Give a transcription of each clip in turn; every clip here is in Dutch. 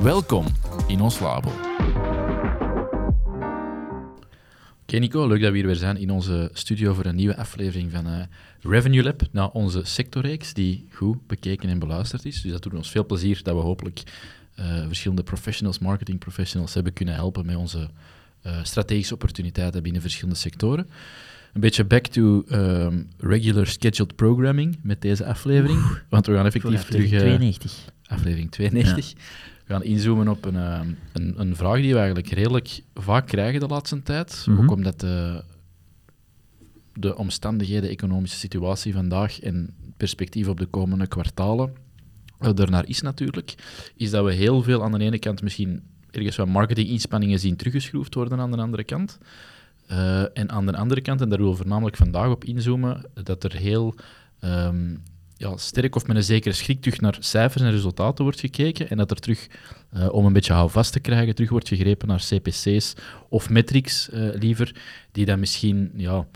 Welkom in ons labo. Oké Nico, leuk dat we hier weer zijn in onze studio voor een nieuwe aflevering van uh, Revenue Lab. Na onze sectorreeks die goed bekeken en beluisterd is. Dus dat doet ons veel plezier dat we hopelijk uh, verschillende professionals, marketing professionals hebben kunnen helpen met onze uh, strategische opportuniteiten binnen verschillende sectoren. Een beetje back to um, regular scheduled programming met deze aflevering. Want we gaan effectief terug... 92. Aflevering 92. Ja. We gaan inzoomen op een, uh, een, een, vraag die we eigenlijk redelijk vaak krijgen de laatste tijd. Mm -hmm. Ook omdat de, de omstandigheden, de economische situatie vandaag en perspectief op de komende kwartalen ernaar is natuurlijk, is dat we heel veel aan de ene kant misschien ergens wat marketinginspanningen zien teruggeschroefd worden aan de andere kant. Uh, en aan de andere kant, en daar willen we voornamelijk vandaag op inzoomen, dat er heel um, ja, sterk of met een zekere schrik terug naar cijfers en resultaten wordt gekeken en dat er terug, uh, om een beetje houvast te krijgen, terug wordt gegrepen naar CPC's of metrics uh, liever, die dan misschien, ja,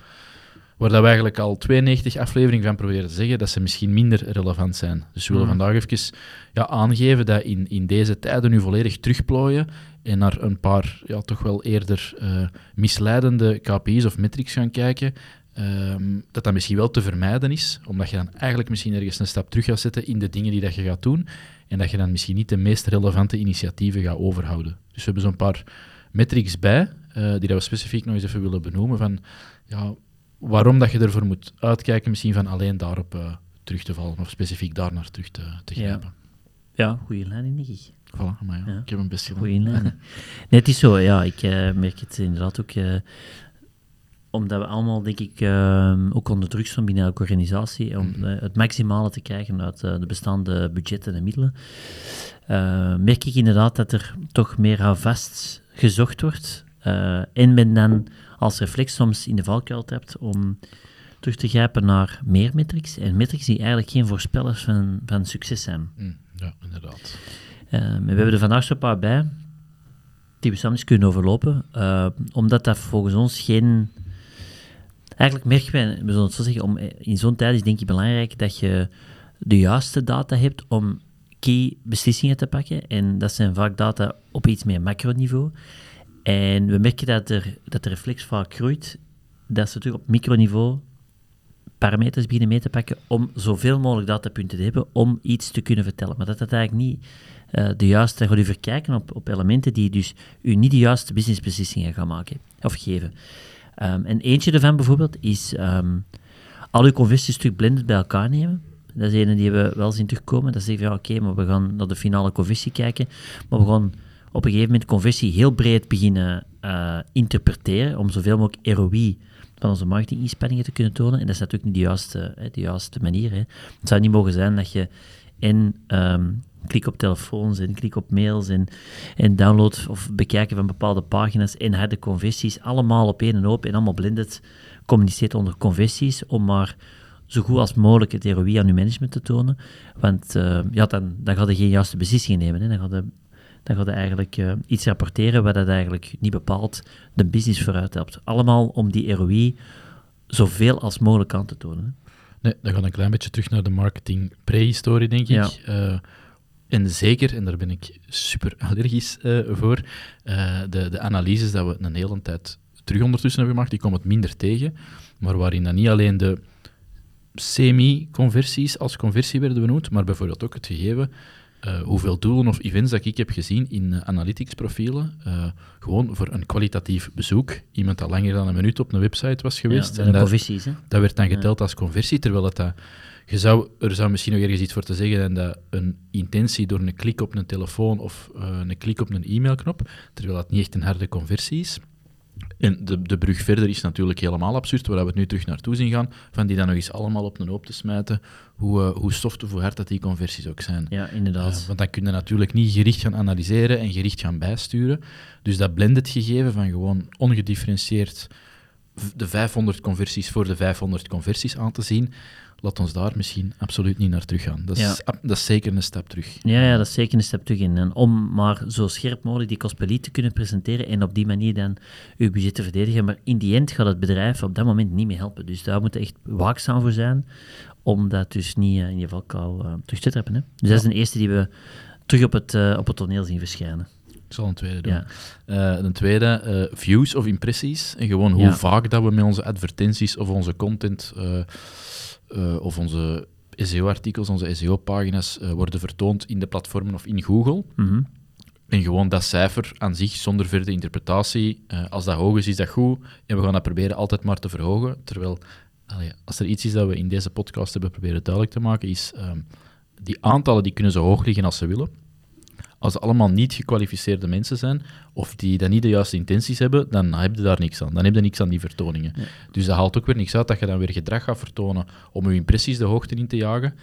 waar dat we eigenlijk al 92 afleveringen van proberen te zeggen, dat ze misschien minder relevant zijn. Dus we willen mm. vandaag even ja, aangeven dat in, in deze tijden nu volledig terugplooien en naar een paar ja, toch wel eerder uh, misleidende KPI's of metrics gaan kijken, um, dat dat misschien wel te vermijden is, omdat je dan eigenlijk misschien ergens een stap terug gaat zetten in de dingen die dat je gaat doen, en dat je dan misschien niet de meest relevante initiatieven gaat overhouden. Dus we hebben zo'n paar metrics bij, uh, die dat we specifiek nog eens even willen benoemen, van ja, waarom dat je ervoor moet uitkijken, misschien van alleen daarop uh, terug te vallen, of specifiek daar naar terug te, te grijpen. Ja, ja goede leiding, denk ik. Voilà, maar ja, ja. ik heb een best gedaan. Goeie leiding. nee, het is zo, ja, ik uh, merk het inderdaad ook omdat we allemaal, denk ik, uh, ook onder druk staan binnen elke organisatie, om uh, het maximale te krijgen uit uh, de bestaande budgetten en middelen, merk ik inderdaad dat er toch meer houvast gezocht wordt. en men dan als reflex soms in de valkuil hebt om terug te grijpen naar meer metrics. En metrics die eigenlijk geen voorspellers van, van succes zijn. Mm, ja, inderdaad. we hebben er vandaag zo'n paar bij die we samen eens kunnen overlopen, omdat dat volgens ons geen Eigenlijk merken wij, we zullen het zo zeggen, om, in zo'n tijd is denk ik belangrijk dat je de juiste data hebt om key beslissingen te pakken. En dat zijn vaak data op iets meer macroniveau. En we merken dat, er, dat de reflex vaak groeit, dat ze terug op microniveau parameters beginnen mee te pakken om zoveel mogelijk datapunten te hebben om iets te kunnen vertellen. Maar dat dat eigenlijk niet uh, de juiste... gaat u verkijken op, op elementen die dus u niet de juiste businessbeslissingen gaan maken of geven. Um, en eentje ervan bijvoorbeeld is um, al uw conversies blended bij elkaar nemen. Dat is een die we wel zien terugkomen. Dat zeggen ja, oké, maar we gaan naar de finale conversie kijken. Maar we gaan op een gegeven moment conversie heel breed beginnen uh, interpreteren, om zoveel mogelijk ROI van onze marketinginspanningen te kunnen tonen. En dat is natuurlijk niet de juiste, hè, de juiste manier. Hè. Het zou niet mogen zijn dat je en um, klik op telefoons en klik op mails en, en download of bekijken van bepaalde pagina's en harde conversies, allemaal op één en hoop en allemaal blended communiceert onder conversies om maar zo goed als mogelijk het ROI aan je management te tonen. Want uh, ja, dan, dan gaat je geen juiste beslissingen nemen. Hè. Dan gaat je, dan gaat je eigenlijk uh, iets rapporteren wat dat eigenlijk niet bepaalt de business vooruit helpt. Allemaal om die ROI zoveel als mogelijk aan te tonen. Hè. Nee, dan gaat een klein beetje terug naar de marketing prehistorie, denk ik. Ja. Uh, en zeker, en daar ben ik super allergisch uh, voor, uh, de, de analyses dat we een hele tijd terug ondertussen hebben gemaakt, die komen het minder tegen, maar waarin dan niet alleen de semi-conversies als conversie werden benoemd, maar bijvoorbeeld ook het gegeven uh, hoeveel doelen of events dat ik heb gezien in uh, analytics-profielen, uh, gewoon voor een kwalitatief bezoek. Iemand dat langer dan een minuut op een website was geweest. Ja, en dat, dat werd dan geteld als conversie, terwijl het dat je zou, er zou misschien nog ergens iets voor te zeggen zijn dat een intentie door een klik op een telefoon of uh, een klik op een e-mailknop, terwijl dat niet echt een harde conversie is. En de, de brug verder is natuurlijk helemaal absurd, waar we het nu terug naartoe zien gaan, van die dan nog eens allemaal op een hoop te smijten, hoe, uh, hoe soft of hoe hard dat die conversies ook zijn. Ja, inderdaad. Uh, want dan kun je natuurlijk niet gericht gaan analyseren en gericht gaan bijsturen. Dus dat blended gegeven van gewoon ongedifferentieerd de 500 conversies voor de 500 conversies aan te zien, laat ons daar misschien absoluut niet naar terug gaan. Dat is, Ja. dat is zeker een stap terug. Ja, ja, dat is zeker een stap terug in. En om maar zo scherp mogelijk die kost per lead te kunnen presenteren en op die manier dan uw budget te verdedigen. Maar in die end gaat het bedrijf op dat moment niet meer helpen. Dus daar moet je echt waakzaam voor zijn om dat dus niet eh, in je valkuil eh, terug te trappen. Hè. Dus dat is de eerste die we terug op het, eh, op het toneel zien verschijnen. Zal een tweede doen. Ja. Eh, een tweede, eh, views of impressies. En gewoon hoe Ja. vaak dat we met onze advertenties of onze content eh, of onze SEO-artikels, onze SEO-pagina's worden vertoond in de platformen of in Google. Mhm. En gewoon dat cijfer aan zich, zonder verdere interpretatie, als dat hoog is, is dat goed. En we gaan dat proberen altijd maar te verhogen. Terwijl, allee, als er iets is dat we in deze podcast hebben proberen duidelijk te maken, is ehm, die aantallen die kunnen zo hoog liggen als ze willen. Als ze allemaal niet gekwalificeerde mensen zijn, of die dan niet de juiste intenties hebben, dan heb je daar niks aan. Dan heb je niks aan die vertoningen. Dus dat haalt ook weer niks uit dat je dan weer gedrag gaat vertonen om je impressies de hoogte in te jagen.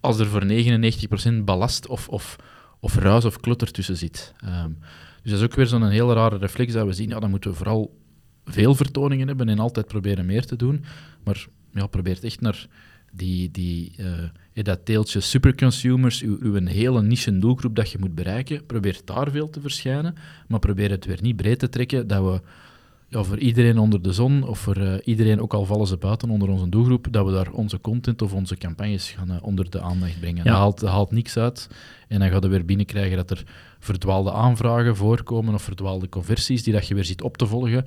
Als er voor 99% ballast of, of, of ruis of klutter tussen zit. Ehm, dus dat is ook weer zo'n hele rare reflex dat we zien. Ja, dan moeten we vooral veel vertoningen hebben en altijd proberen meer te doen. Maar ja, probeer echt naar die, die, eh, dat deeltje superconsumers, uw, uw een hele niche doelgroep dat je moet bereiken, probeer daar veel te verschijnen, maar probeer het weer niet breed te trekken dat we ja, voor iedereen onder de zon, of voor eh, iedereen, ook al vallen ze buiten onder onze doelgroep, dat we daar onze content of onze campagnes gaan eh, onder de aandacht brengen. Ja. Dat, haalt, dat haalt niks uit. En dan ga je weer binnenkrijgen dat er verdwaalde aanvragen voorkomen of verdwaalde conversies die dat je weer ziet op te volgen.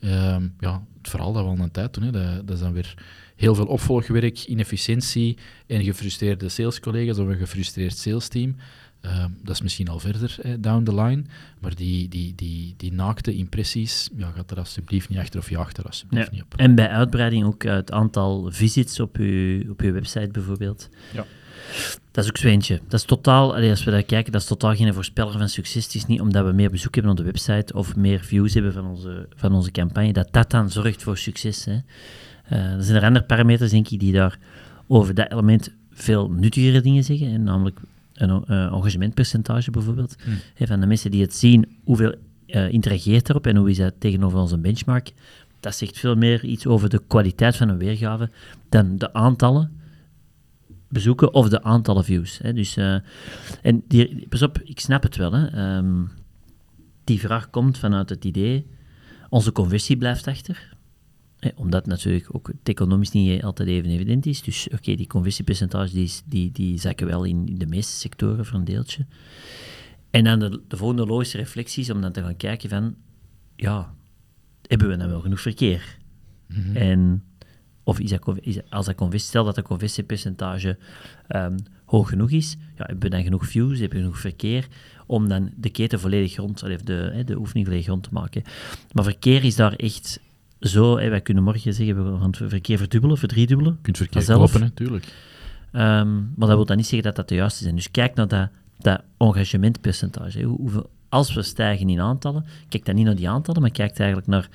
Ehm, ja, het verhaal dat we al een tijd doen, hè, dat, dat is dan weer heel veel opvolgwerk, inefficiëntie en gefrustreerde salescollega's of een gefrustreerd salesteam. Ehm, dat is misschien al verder eh, down the line, maar die, die, die, die naakte impressies, ja, gaat er alsjeblieft niet achter of jaag er alsjeblieft Ja. niet op. En bij uitbreiding ook het aantal visits op uw, op uw website bijvoorbeeld. Ja. Dat is ook zo eentje. Dat is totaal, allee, als we daar kijken, dat is totaal geen voorspeller van succes. Het is niet omdat we meer bezoek hebben op de website of meer views hebben van onze, van onze campagne, dat dat dan zorgt voor succes. Hè. Eh, er zijn er andere parameters, denk ik, die daar over dat element veel nuttigere dingen zeggen. Hè, namelijk een eh, engagementpercentage bijvoorbeeld. Hmm. Hè, van de mensen die het zien, hoeveel eh, interageert erop en hoe is dat tegenover onze benchmark. Dat zegt veel meer iets over de kwaliteit van een weergave dan de aantallen bezoeken of de aantallen views. Hè. Dus, en die, pas op, ik snap het wel. Hè. Ehm, die vraag komt vanuit het idee, onze conversie blijft achter. Omdat natuurlijk ook het economisch niet altijd even evident is. Dus oké, die conversiepercentage die, die, die zakken wel in, in de meeste sectoren voor een deeltje. En dan de, de volgende logische reflectie is om dan te gaan kijken van, ja, hebben we dan wel genoeg verkeer? En of is dat, is, als dat conversie, stel dat dat conversiepercentage ehm, hoog genoeg is, ja, hebben we dan genoeg views, hebben we genoeg verkeer, om dan de keten volledig rond, de, hè, de oefening volledig rond te maken. Maar verkeer is daar echt zo, hè, wij kunnen morgen zeggen, we gaan het verkeer verdubbelen, verdriedubbelen. Je kunt verkeerd Vanzelf. kloppen, natuurlijk. Ehm, maar dat wil dan niet zeggen dat dat de juiste zijn. Dus kijk naar dat, dat engagementpercentage. hè. Hoe- Hoeveel, als we stijgen in aantallen, kijk dan niet naar die aantallen, maar kijk eigenlijk naar,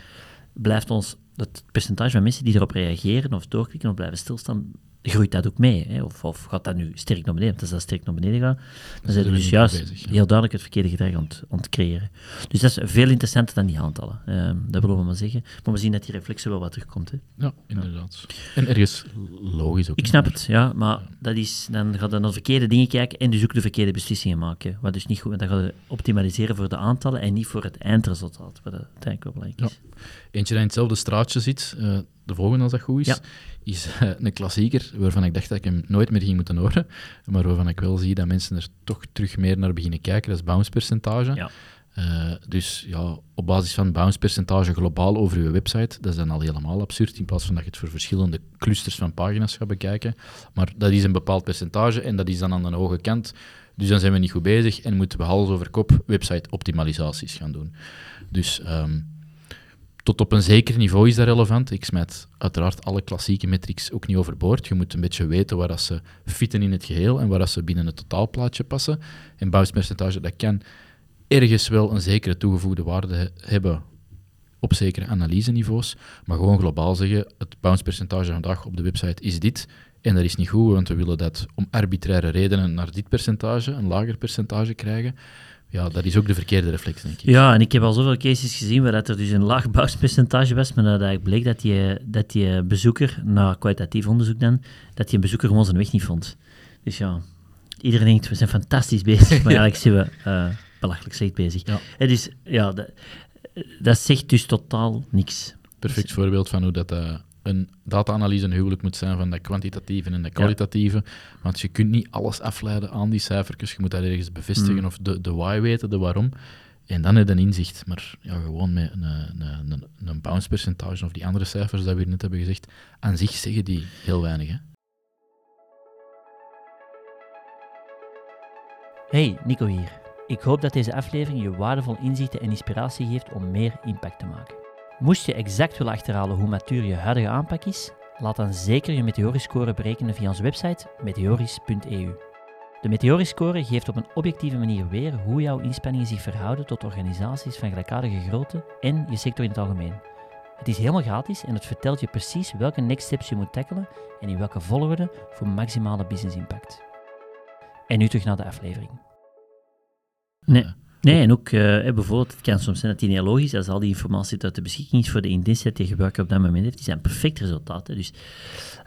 blijft ons het percentage van mensen die erop reageren of doorklikken of blijven stilstaan, groeit dat ook mee? Hè? Of, of gaat dat nu sterk naar beneden? Want als dat sterk naar beneden gaat, dan zijn we dus juist bezig, ja. heel duidelijk het verkeerde gedrag aan het, aan het creëren. Dus dat is veel interessanter dan die aantallen. Ehm, dat willen we maar zeggen. Maar we zien dat die reflexie wel wat terugkomt. Hè? Ja, inderdaad. En ergens logisch ook. Ik snap het, ja, maar dat is, dan gaat je naar de verkeerde dingen kijken en dus ook de verkeerde beslissingen maken. Wat dus niet goed, dan ga je optimaliseren voor de aantallen en niet voor het eindresultaat, wat uiteindelijk wel belangrijk is. Eentje die in hetzelfde straatje zit, eh, de volgende als dat goed is, Ja. is eh, een klassieker waarvan ik dacht dat ik hem nooit meer ging moeten horen, maar waarvan ik wel zie dat mensen er toch terug meer naar beginnen kijken, dat is bounce percentage. Ja. Eh, dus ja, op basis van bounce percentage globaal over je website, dat is dan al helemaal absurd, in plaats van dat je het voor verschillende clusters van pagina's gaat bekijken. Maar dat is een bepaald percentage en dat is dan aan de hoge kant. Dus dan zijn we niet goed bezig en moeten we hals over kop website optimalisaties gaan doen. Dus ehm, tot op een zeker niveau is dat relevant. Ik smijt uiteraard alle klassieke metrics ook niet overboord. Je moet een beetje weten waar dat ze fitten in het geheel en waar dat ze binnen het totaalplaatje passen. En bounce dat kan ergens wel een zekere toegevoegde waarde he- hebben op zekere analyseniveaus, maar gewoon globaal zeggen, het bounce percentage vandaag op de website is dit, en dat is niet goed, want we willen dat om arbitraire redenen naar dit percentage, een lager percentage krijgen. Ja, dat is ook de verkeerde reflex, denk ik. Ja, en ik heb al zoveel cases gezien waar dat er dus een laag bounce-percentage was, maar dat eigenlijk bleek dat die, dat die bezoeker, na kwalitatief onderzoek dan, dat die bezoeker gewoon zijn weg niet vond. Dus ja, iedereen denkt, we zijn fantastisch bezig, maar eigenlijk zijn we uh, belachelijk slecht bezig. Ja. En dus, ja, dat, dat zegt dus totaal niks. Perfect voorbeeld van hoe dat... Uh, een data-analyse een huwelijk moet zijn van de kwantitatieve en de kwalitatieve. Want je kunt niet alles afleiden aan die cijfertjes. Je moet dat ergens bevestigen mm. of de, de why weten, de waarom. En dan heb je een inzicht. Maar ja, gewoon met een, een, een, een bounce percentage of die andere cijfers dat we net hebben gezegd, aan zich zeggen die heel weinig. Hè? Hey, Nico hier. Ik hoop dat deze aflevering je waardevol inzichten en inspiratie geeft om meer impact te maken. Moest je exact willen achterhalen hoe matuur je huidige aanpak is, laat dan zeker je Meteoriscore berekenen via onze website meteoris.eu. De Meteoriscore geeft op een objectieve manier weer hoe jouw inspanningen zich verhouden tot organisaties van gelijkaardige grootte en je sector in het algemeen. Het is helemaal gratis en het vertelt je precies welke next steps je moet tackelen en in welke volgorde voor maximale business impact. En nu terug naar de aflevering. Nee, Nee, en ook uh, bijvoorbeeld, het kan soms zijn dat die niet logisch als al die informatie uit de beschikking is voor de intensiteit die gebruiker op dat moment heeft. Die zijn perfect resultaten. Dus,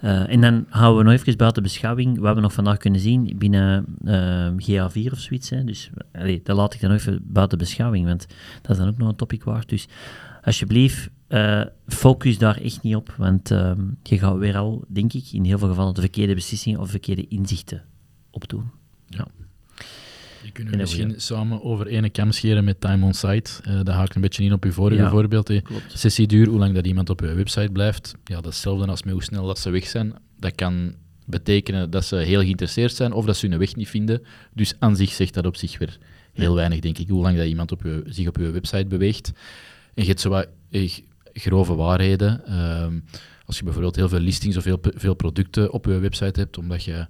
uh, en dan houden we nog even buiten beschouwing wat we nog vandaag kunnen zien binnen uh, eh, GA4 of zoiets. Hè. Dus allee, dat laat ik dan even buiten beschouwing, want dat is dan ook nog een topic waard. Dus alsjeblieft, focus daar echt niet op, want je gaat weer al, denk ik, in heel veel gevallen de verkeerde beslissingen of verkeerde inzichten opdoen. Ja. Je we misschien samen over ene kam scheren met time on site. Uh, dat haakt een beetje in op uw vorige voorbeeld. Hè. Sessieduur, hoe lang dat iemand op uw website blijft. Ja, dat is hetzelfde als met hoe snel dat ze weg zijn. Dat kan betekenen dat ze heel geïnteresseerd zijn of dat ze hun weg niet vinden. Dus aan zich zegt dat op zich weer heel weinig, denk ik, hoe lang dat iemand op uw, zich op uw website beweegt. En je hebt zo wat eh, grove waarheden. Ehm, als je bijvoorbeeld heel veel listings of heel veel producten op je website hebt, omdat je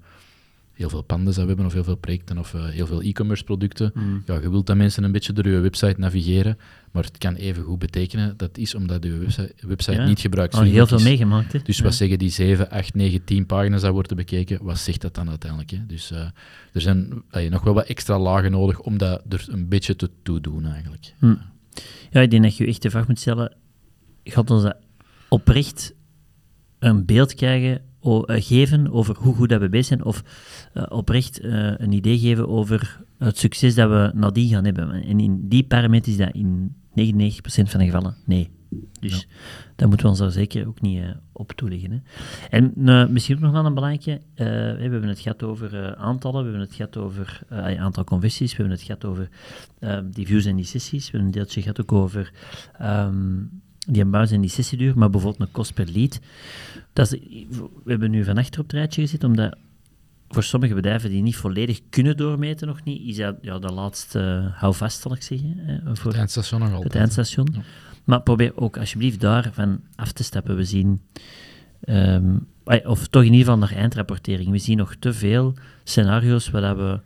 heel veel pandas we hebben of heel veel projecten of uh, heel veel e-commerce producten. Mm. Ja, je wilt dat mensen een beetje door je website navigeren, maar het kan even goed betekenen dat is omdat je website, website niet gebruiksvriendelijk is. Oh, heel veel meegemaakt. Hè? Dus wat zeggen die 7, 8, 9, 10 pagina's dat worden bekeken, wat zegt dat dan uiteindelijk? Hè? Dus uh, er zijn uh, nog wel wat extra lagen nodig om dat er een beetje te toe doen eigenlijk. Mm. Ja, ik denk dat je echt de vraag moet stellen, gaat ons dat oprecht een beeld krijgen geven over hoe goed dat we bezig zijn, of uh, oprecht uh, een idee geven over het succes dat we nadien gaan hebben. En in die parameters is dat in 99% van de gevallen nee. Dus ja. daar moeten we ons daar zeker ook niet op toeleggen. Hè. En misschien ook nog wel een belangrijke, we hebben het gehad over aantallen, we hebben het gehad over aantal conversies, we hebben het gehad over die views en die sessies, we hebben een deeltje gehad ook over um, die buis en die sessieduur, maar bijvoorbeeld een kost per lead. Dat is, we hebben nu van achter op het rijtje gezet, omdat voor sommige bedrijven die niet volledig kunnen doormeten, nog niet, is dat ja, de laatste uh, houvast, zal ik zeggen. Hè, voor het eindstation nog altijd. Het eindstation. Ja. Maar probeer ook alsjeblieft daarvan af te stappen. We zien, um, of toch in ieder geval naar eindrapportering, we zien nog te veel scenario's waar dat we,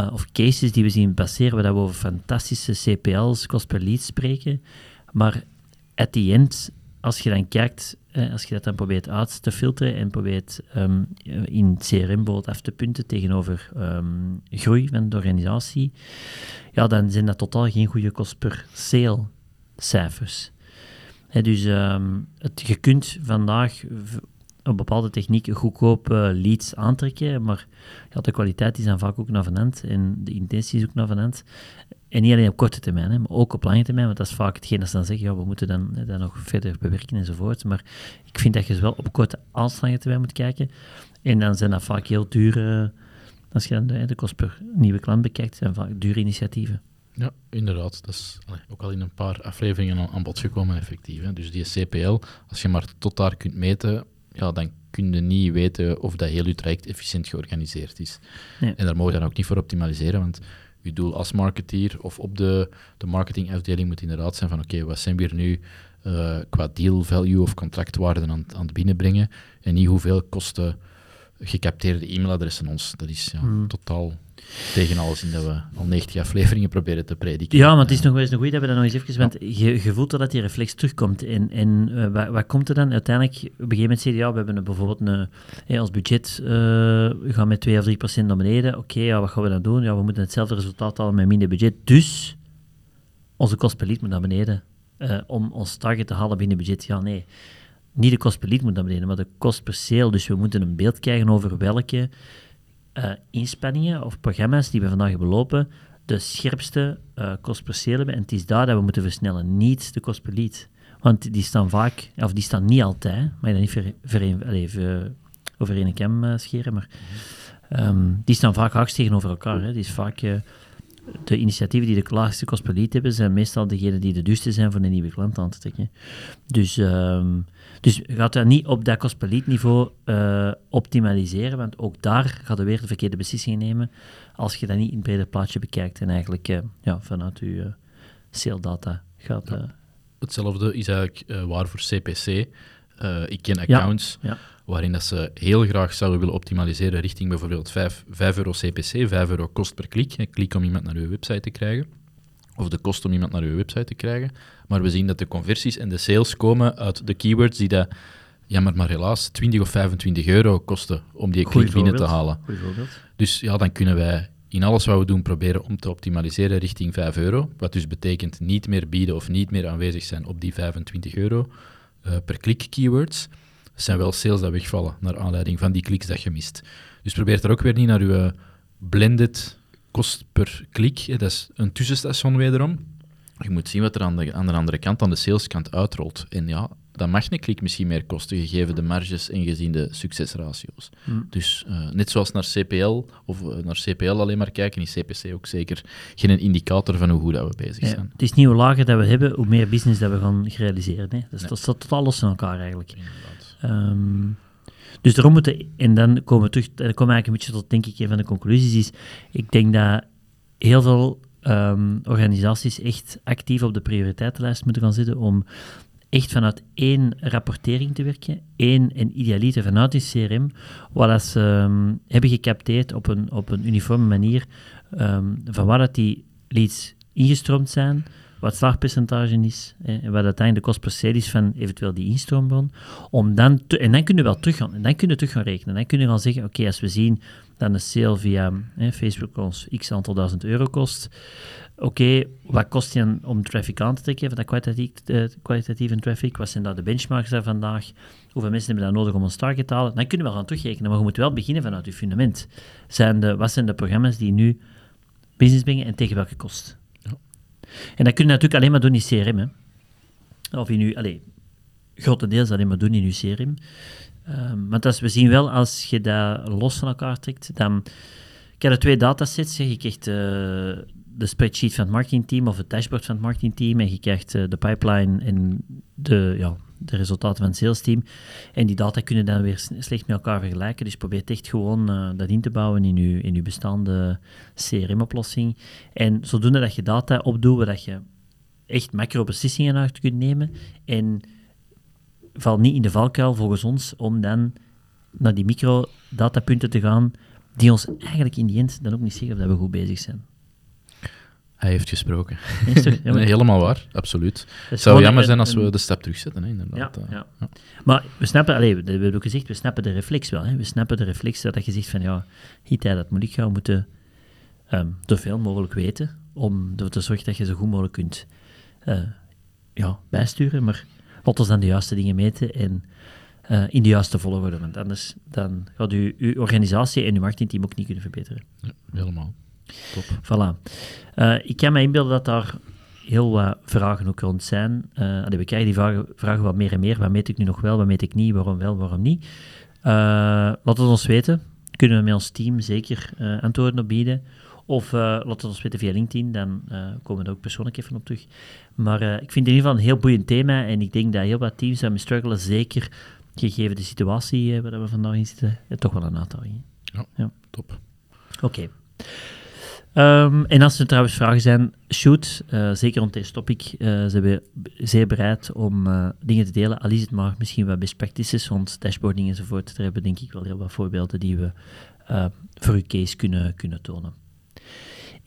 uh, of cases die we zien baseren, waar we over fantastische CPL's, kost per lead spreken, maar at the end, als je dan kijkt, eh, als je dat dan probeert uit te filteren en probeert um, in CRM bijvoorbeeld af te punten tegenover um, groei van de organisatie, ja, dan zijn dat totaal geen goede kost per sale cijfers. dus um, het, je kunt vandaag een bepaalde techniek goedkope leads aantrekken, maar ja, de kwaliteit is dan vaak ook naar van en de intentie is ook naar van en niet alleen op korte termijn, hè, maar ook op lange termijn, want dat is vaak hetgeen dat ze dan zeggen, ja, we moeten dan, dan nog verder bewerken enzovoort. Maar ik vind dat je wel op korte als lange termijn moet kijken. En dan zijn dat vaak heel dure, als je dan de, de kost per nieuwe klant bekijkt, zijn vaak dure initiatieven. Ja, inderdaad. Dat is ook al in een paar afleveringen aan, bod gekomen, effectief. Hè. Dus die CPL, als je maar tot daar kunt meten, ja, dan kun je niet weten of dat heel je traject efficiënt georganiseerd is. En daar mogen we dan ook niet voor optimaliseren, want je doel als marketeer of op de, de marketingafdeling moet inderdaad zijn van oké, wat zijn we hier nu uh, qua deal value of contractwaarde aan, aan het binnenbrengen? En niet hoeveel kosten gecapteerde e-mailadressen ons. Dat is ja, Hmm. totaal tegen alles in dat we al 90 afleveringen proberen te prediken. Ja, maar het is nog wel eens een goeie dat we dat nog eens even... Want je, je voelt dat die reflex terugkomt. En, en eh, wat, wat komt er dan? Uiteindelijk, op een gegeven moment zeg je, ja, we hebben bijvoorbeeld een... Hey, ons budget eh, gaat met 2 of 3 procent naar beneden. Oké, ja, wat gaan we dan doen? Ja, we moeten hetzelfde resultaat halen met minder budget. Dus, onze kost per lead moet naar beneden. eh, om ons target te halen binnen budget. Ja, nee. Niet de kost per lead moet naar beneden, maar de kost per sale. Dus we moeten een beeld krijgen over welke eh, inspanningen of programma's die we vandaag hebben lopen de scherpste eh, kost per sale hebben. En het is daar dat we moeten versnellen, niet de kost per lead. Want die staan vaak, of die staan niet altijd, maar je dat niet ver, ver, allee, ver- over één kam eh, scheren, maar ehm, die staan vaak haaks tegenover elkaar. Hè. Die is vaak, de initiatieven die de laagste kost per lead hebben, zijn meestal degenen die de duurste zijn voor een nieuwe klant aan te trekken. Dus, ehm dus gaat dat niet op dat kost per lead niveau eh, optimaliseren, want ook daar gaat je weer de verkeerde beslissingen nemen als je dat niet in het brede plaatje bekijkt en eigenlijk eh, ja, vanuit je uh, sale data gaat... eh, Hetzelfde is eigenlijk eh, waar voor CPC. Eh, ik ken accounts ja. Waarin dat ze heel graag zouden willen optimaliseren richting bijvoorbeeld 5, 5 euro CPC, 5 euro kost per klik. Een klik om iemand naar uw website te krijgen. Of de kost om iemand naar uw website te krijgen. Maar we zien dat de conversies en de sales komen uit de keywords die dat, jammer maar helaas, 20 of 25 euro kosten om die klik binnen te halen. Dus ja, dan kunnen wij in alles wat we doen proberen om te optimaliseren richting 5 euro. Wat dus betekent niet meer bieden of niet meer aanwezig zijn op die 25 euro eh, per klik keywords. Zijn wel sales dat wegvallen naar aanleiding van die kliks dat je mist. Dus probeer er ook weer niet naar uw blended kost per klik. Dat is een tussenstation wederom. Je moet zien wat er aan de, aan de andere kant, aan de saleskant, uitrolt. En ja, dan mag een klik misschien meer kosten, gegeven de marges en gezien de succesratio's. Hmm. Dus eh, net zoals naar CPL, of eh, naar CPL alleen maar kijken, is CPC ook zeker geen indicator van hoe goed dat we bezig Ja, zijn. het is niet hoe lager dat we hebben, hoe meer business dat we gaan realiseren. Hè. Dus Nee. dat staat totaal los van elkaar eigenlijk. Ehm, dus daarom moeten, en dan komen we terug, en dan komen we eigenlijk een beetje tot, denk ik, een van de conclusies, is, ik denk dat heel veel ehm, organisaties echt actief op de prioriteitenlijst moeten gaan zitten om echt vanuit één rapportering te werken, één en idealiter vanuit die CRM, waar dat ze ehm, hebben gecapteerd op een, op een uniforme manier ehm, van waar dat die leads ingestroomd zijn, wat het slaagpercentage is en wat uiteindelijk de kost per sale is van eventueel die instroombron. Om dan te- en dan kunnen we wel terug gaan, en dan kunnen we terug gaan rekenen. Dan kunnen we gaan zeggen, oké, als we zien dat een sale via hè, Facebook ons x aantal duizend euro kost, oké, wat kost dan om traffic aan te trekken, van dat kwalitatief, eh, kwalitatieve traffic, wat zijn daar de benchmarks daar vandaag, hoeveel mensen hebben dat nodig om ons target te halen, dan kunnen we gaan terugrekenen, maar je moet wel beginnen vanuit je fundament. Zijn de, wat zijn de programma's die nu business brengen en tegen welke kost? Ja. En dat kun je natuurlijk alleen maar doen in CRM, hè. Of in uw, allez, grotendeels alleen maar doen in uw CRM. Ehm, want als we zien wel, als je dat los van elkaar trekt, dan... Ik heb er twee datasets, hè. je krijgt eh, de spreadsheet van het marketingteam of het dashboard van het marketingteam en je krijgt eh, de pipeline en de, ja, de resultaten van het salesteam. En die data kunnen dan weer slecht met elkaar vergelijken, dus probeer echt gewoon eh, dat in te bouwen in je, in je bestaande CRM-oplossing. En zodoende dat je data opdoet, waar je echt macro-beslissingen uit kunt nemen en val niet in de valkuil volgens ons om dan naar die micro-datapunten te gaan die ons eigenlijk in die end dan ook niet zeggen of dat we goed bezig zijn. Hij heeft gesproken. Ja, Nee, helemaal waar, absoluut. Het zou jammer een- zijn als we de stap terugzetten, hè, inderdaad. Ja, Eh, ja. Maar we snappen, allee, we we hebben ook gezegd, we snappen de reflex wel. Hè. We snappen de reflex dat je zegt van ja, Hita, dat moet ik gaan, moeten ehm zoveel mogelijk weten om ervoor te zorgen dat je zo goed mogelijk kunt eh, ja, bijsturen. Maar laat ons dan de juiste dingen meten en eh, in de juiste volgorde. Want anders dan gaat u, uw organisatie en uw marketingteam ook niet kunnen verbeteren. Ja, helemaal. Top. Voilà. Eh, ik kan me inbeelden dat daar heel wat vragen ook rond zijn. Eh, allee, we krijgen die vragen, vragen wat meer en meer. Wat meet ik nu nog wel, wat meet ik niet, waarom wel, waarom niet. Eh, laat het ons weten. Kunnen we met ons team zeker antwoorden op bieden. Of laat het ons weten via LinkedIn, dan komen we er ook persoonlijk even op terug. Maar ik vind het in ieder geval een heel boeiend thema en ik denk dat heel wat teams daarmee struggelen, zeker gegeven de situatie waar we vandaag in zitten, toch wel een uitdaging. Top. Oké. Ehm, en als er trouwens vragen zijn, shoot. Uh, zeker rond deze topic. Uh, zijn zeer bereid om uh, dingen te delen. Al is het maar misschien wat best practices rond dashboarding enzovoort. Daar hebben we denk ik wel heel wat voorbeelden die we voor uw case kunnen, kunnen tonen.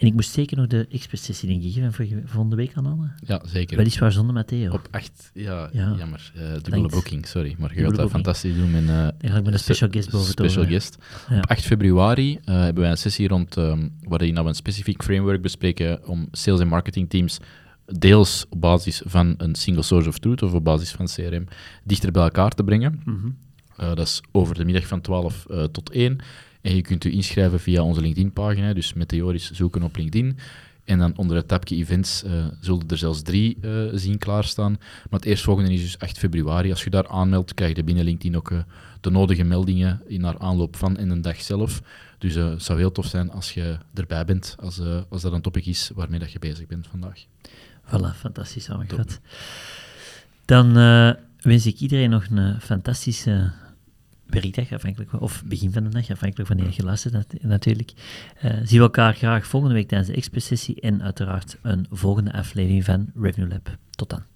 En ik moest zeker nog de expertsessie, denk ik, van volgende week aanhalen. Ja, zeker. Weliswaar zonder Matteo. Op 8, ja, ja. jammer. Uh, dubbele booking, sorry. Maar je gaat dat fantastisch doen met, uh, ja, met een special guest boven special guest. Ja. Op 8 februari uh, hebben wij een sessie rond, um, waarin we een specifiek framework bespreken om sales- en marketingteams deels op basis van een single source of truth of op basis van CRM dichter bij elkaar te brengen. Mm -hmm. dat is over de middag van 12 tot 1. En je kunt u inschrijven via onze LinkedIn-pagina, dus Meteoris zoeken op LinkedIn. En dan onder het tabje events uh, zullen er zelfs drie uh, zien klaarstaan. Maar het eerstvolgende is dus 8 februari. Als je daar aanmeldt, krijg je binnen LinkedIn ook uh, de nodige meldingen in naar aanloop van en de dag zelf. Dus het zou heel tof zijn als je erbij bent, als, als dat een topic is waarmee dat je bezig bent vandaag. Voilà, fantastisch samengevat. Dan wens ik iedereen nog een fantastische dag afhankelijk, of begin van de dag, afhankelijk van wanneer je geluisterd natuurlijk. Uh, zien we elkaar graag volgende week tijdens de expo-sessie en uiteraard een volgende aflevering van Revenue Lab. Tot dan.